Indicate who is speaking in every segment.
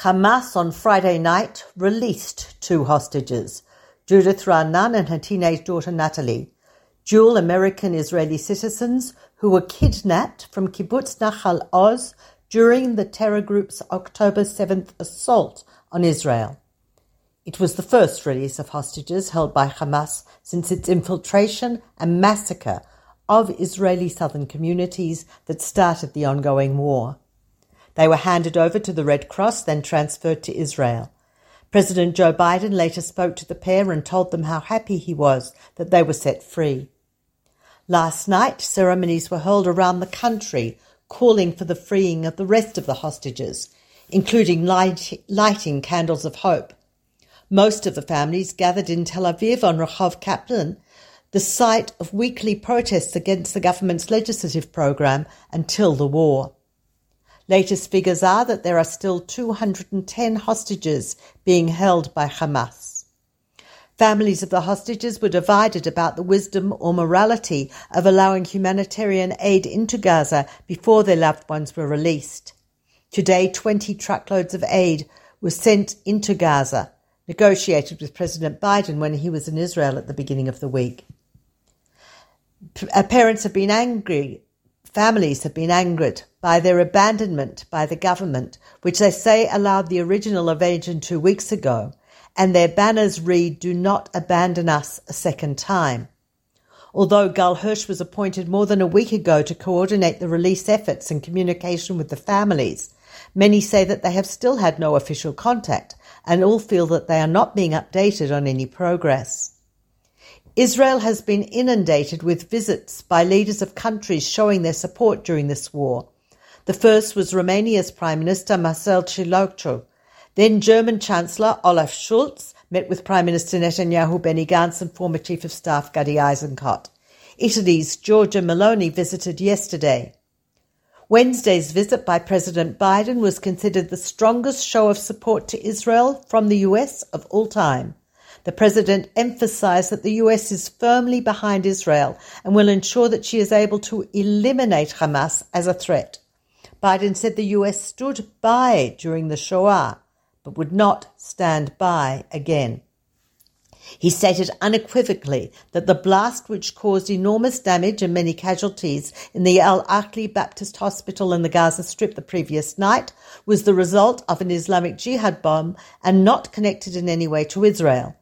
Speaker 1: Hamas on Friday night released two hostages, Judith Raanan and her teenage daughter Natalie, dual American Israeli citizens who were kidnapped from Kibbutz Nachal Oz during the terror group's October 7th assault on Israel. It was the first release of hostages held by Hamas since its infiltration and massacre of Israeli southern communities that started the ongoing war. They were handed over to the Red Cross, then transferred to Israel. President Joe Biden later spoke to the pair and told them how happy he was that they were set free. Last night, ceremonies were held around the country calling for the freeing of the rest of the hostages, including light, lighting candles of hope. Most of the families gathered in Tel Aviv on Rehov Kaplan, the site of weekly protests against the government's legislative program until the war. Latest figures are that there are still 210 hostages being held by Hamas. Families of the hostages were divided about the wisdom or morality of allowing humanitarian aid into Gaza before their loved ones were released. Today, 20 truckloads of aid were sent into Gaza, negotiated with President Biden when he was in Israel at the beginning of the week. Uh, parents have been angry Families have been angered by their abandonment by the government, which they say allowed the original invasion two weeks ago, and their banners read, Do not abandon us a second time. Although Gal Hirsch was appointed more than a week ago to coordinate the release efforts and communication with the families, many say that they have still had no official contact and all feel that they are not being updated on any progress. Israel has been inundated with visits by leaders of countries showing their support during this war. The first was Romania's Prime Minister Marcel Ciolacu. Then German Chancellor Olaf Scholz met with Prime Minister Netanyahu Benny Gantz and former Chief of Staff Gadi Eisenkot. Italy's Giorgia Meloni visited yesterday. Wednesday's visit by President Biden was considered the strongest show of support to Israel from the US of all time. The president emphasized that the US is firmly behind Israel and will ensure that she is able to eliminate Hamas as a threat. Biden said the US stood by during the Shoah, but would not stand by again. He stated unequivocally that the blast, which caused enormous damage and many casualties in the Al Ahli Baptist Hospital in the Gaza Strip the previous night, was the result of an Islamic Jihad bomb and not connected in any way to Israel.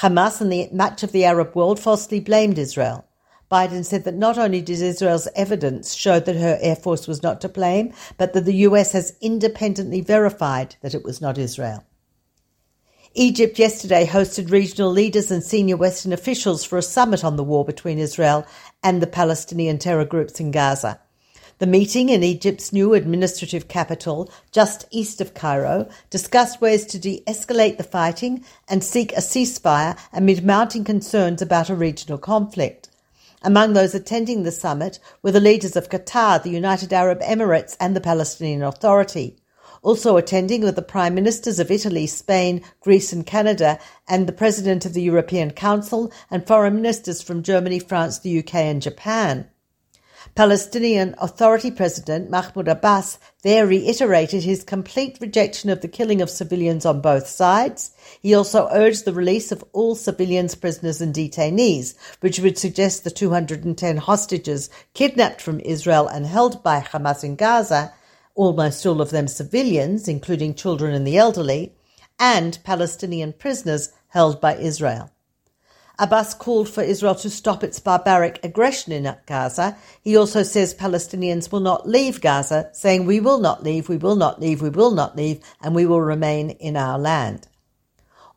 Speaker 1: Hamas and the, much of the Arab world falsely blamed Israel. Biden said that not only did Israel's evidence show that her air force was not to blame, but that the US has independently verified that it was not Israel. Egypt yesterday hosted regional leaders and senior Western officials for a summit on the war between Israel and the Palestinian terror groups in Gaza. The meeting in Egypt's new administrative capital, just east of Cairo, discussed ways to de escalate the fighting and seek a ceasefire amid mounting concerns about a regional conflict. Among those attending the summit were the leaders of Qatar, the United Arab Emirates, and the Palestinian Authority. Also attending were the prime ministers of Italy, Spain, Greece, and Canada, and the president of the European Council, and foreign ministers from Germany, France, the UK, and Japan. Palestinian Authority President Mahmoud Abbas there reiterated his complete rejection of the killing of civilians on both sides. He also urged the release of all civilians, prisoners, and detainees, which would suggest the 210 hostages kidnapped from Israel and held by Hamas in Gaza, almost all of them civilians, including children and the elderly, and Palestinian prisoners held by Israel. Abbas called for Israel to stop its barbaric aggression in Gaza. He also says Palestinians will not leave Gaza, saying, We will not leave, we will not leave, we will not leave, and we will remain in our land.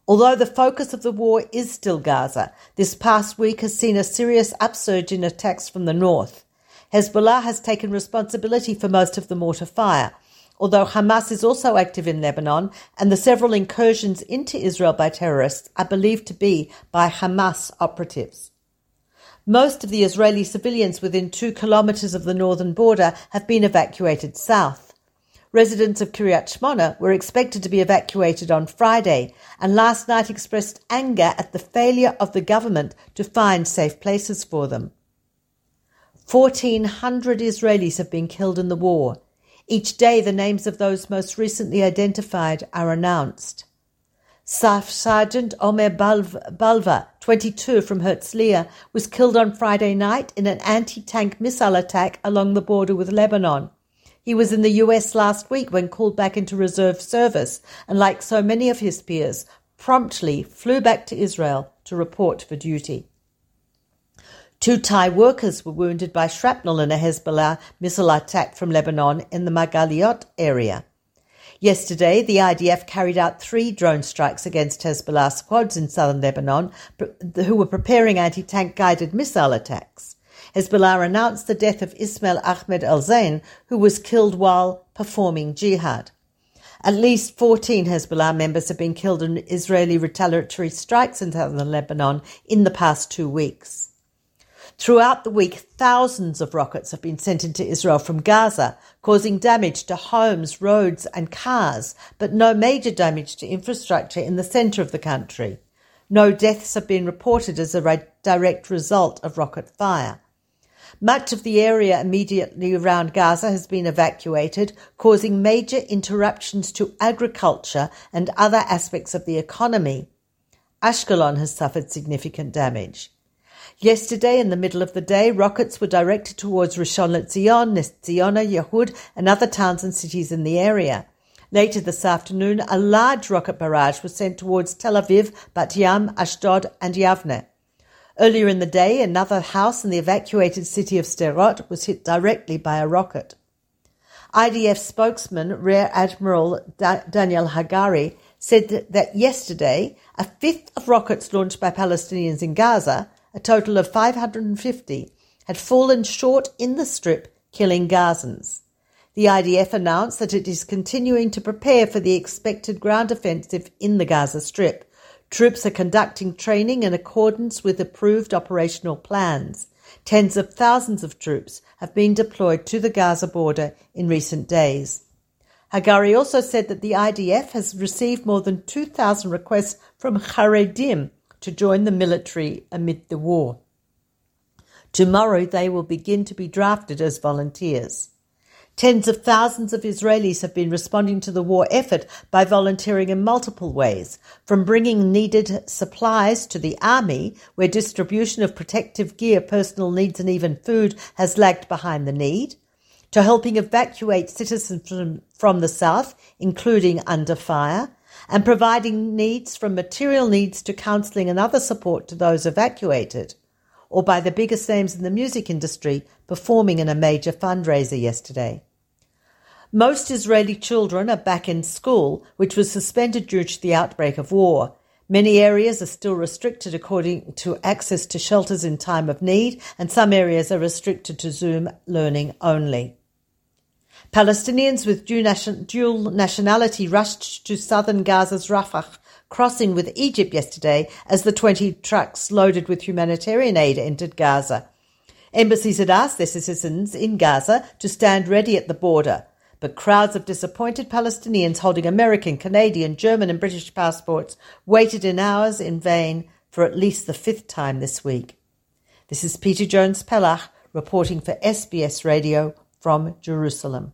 Speaker 1: Although the focus of the war is still Gaza, this past week has seen a serious upsurge in attacks from the north. Hezbollah has taken responsibility for most of the mortar fire, although Hamas is also active in Lebanon, and the several incursions into Israel by terrorists are believed to be by Hamas operatives. Most of the Israeli civilians within two kilometers of the northern border have been evacuated south. Residents of Kiryat Shmona were expected to be evacuated on Friday and last night expressed anger at the failure of the government to find safe places for them. 1,400 Israelis have been killed in the war, each day, the names of those most recently identified are announced. Sergeant Omer Balva, 22, from Herzliya, was killed on Friday night in an anti-tank missile attack along the border with Lebanon. He was in the US last week when called back into reserve service, and like so many of his peers, promptly flew back to Israel to report for duty. Two Thai workers were wounded by shrapnel in a Hezbollah missile attack from Lebanon in the Margaliot area. Yesterday, the IDF carried out three drone strikes against Hezbollah squads in southern Lebanon who were preparing anti tank guided missile attacks. Hezbollah announced the death of Ismail Ahmed al Zain, who was killed while performing jihad. At least 14 Hezbollah members have been killed in Israeli retaliatory strikes in southern Lebanon in the past two weeks. Throughout the week, thousands of rockets have been sent into Israel from Gaza, causing damage to homes, roads, and cars, but no major damage to infrastructure in the center of the country. No deaths have been reported as a direct result of rocket fire. Much of the area immediately around Gaza has been evacuated, causing major interruptions to agriculture and other aspects of the economy. Ashkelon has suffered significant damage. Yesterday, in the middle of the day, rockets were directed towards Rishon LeZion, Nes Yehud, and other towns and cities in the area. Later this afternoon, a large rocket barrage was sent towards Tel Aviv, Bat Yam, Ashdod, and Yavne. Earlier in the day, another house in the evacuated city of Sderot was hit directly by a rocket. IDF spokesman Rear Admiral da- Daniel Hagari said that, that yesterday, a fifth of rockets launched by Palestinians in Gaza a total of 550, had fallen short in the strip, killing Gazans. The IDF announced that it is continuing to prepare for the expected ground offensive in the Gaza Strip. Troops are conducting training in accordance with approved operational plans. Tens of thousands of troops have been deployed to the Gaza border in recent days. Hagari also said that the IDF has received more than 2,000 requests from Haredim, to join the military amid the war. Tomorrow they will begin to be drafted as volunteers. Tens of thousands of Israelis have been responding to the war effort by volunteering in multiple ways, from bringing needed supplies to the army, where distribution of protective gear, personal needs, and even food has lagged behind the need, to helping evacuate citizens from, from the south, including under fire, and providing needs from material needs to counselling and other support to those evacuated, or by the biggest names in the music industry performing in a major fundraiser yesterday. Most Israeli children are back in school, which was suspended due to the outbreak of war. Many areas are still restricted according to access to shelters in time of need, and some areas are restricted to Zoom learning only. Palestinians with dual nationality rushed to southern Gaza's Rafah crossing with Egypt yesterday as the 20 trucks loaded with humanitarian aid entered Gaza. Embassies had asked their citizens in Gaza to stand ready at the border, but crowds of disappointed Palestinians holding American, Canadian, German, and British passports waited in hours in vain for at least the fifth time this week. This is Peta Jones Pellach reporting for SBS Radio from Jerusalem.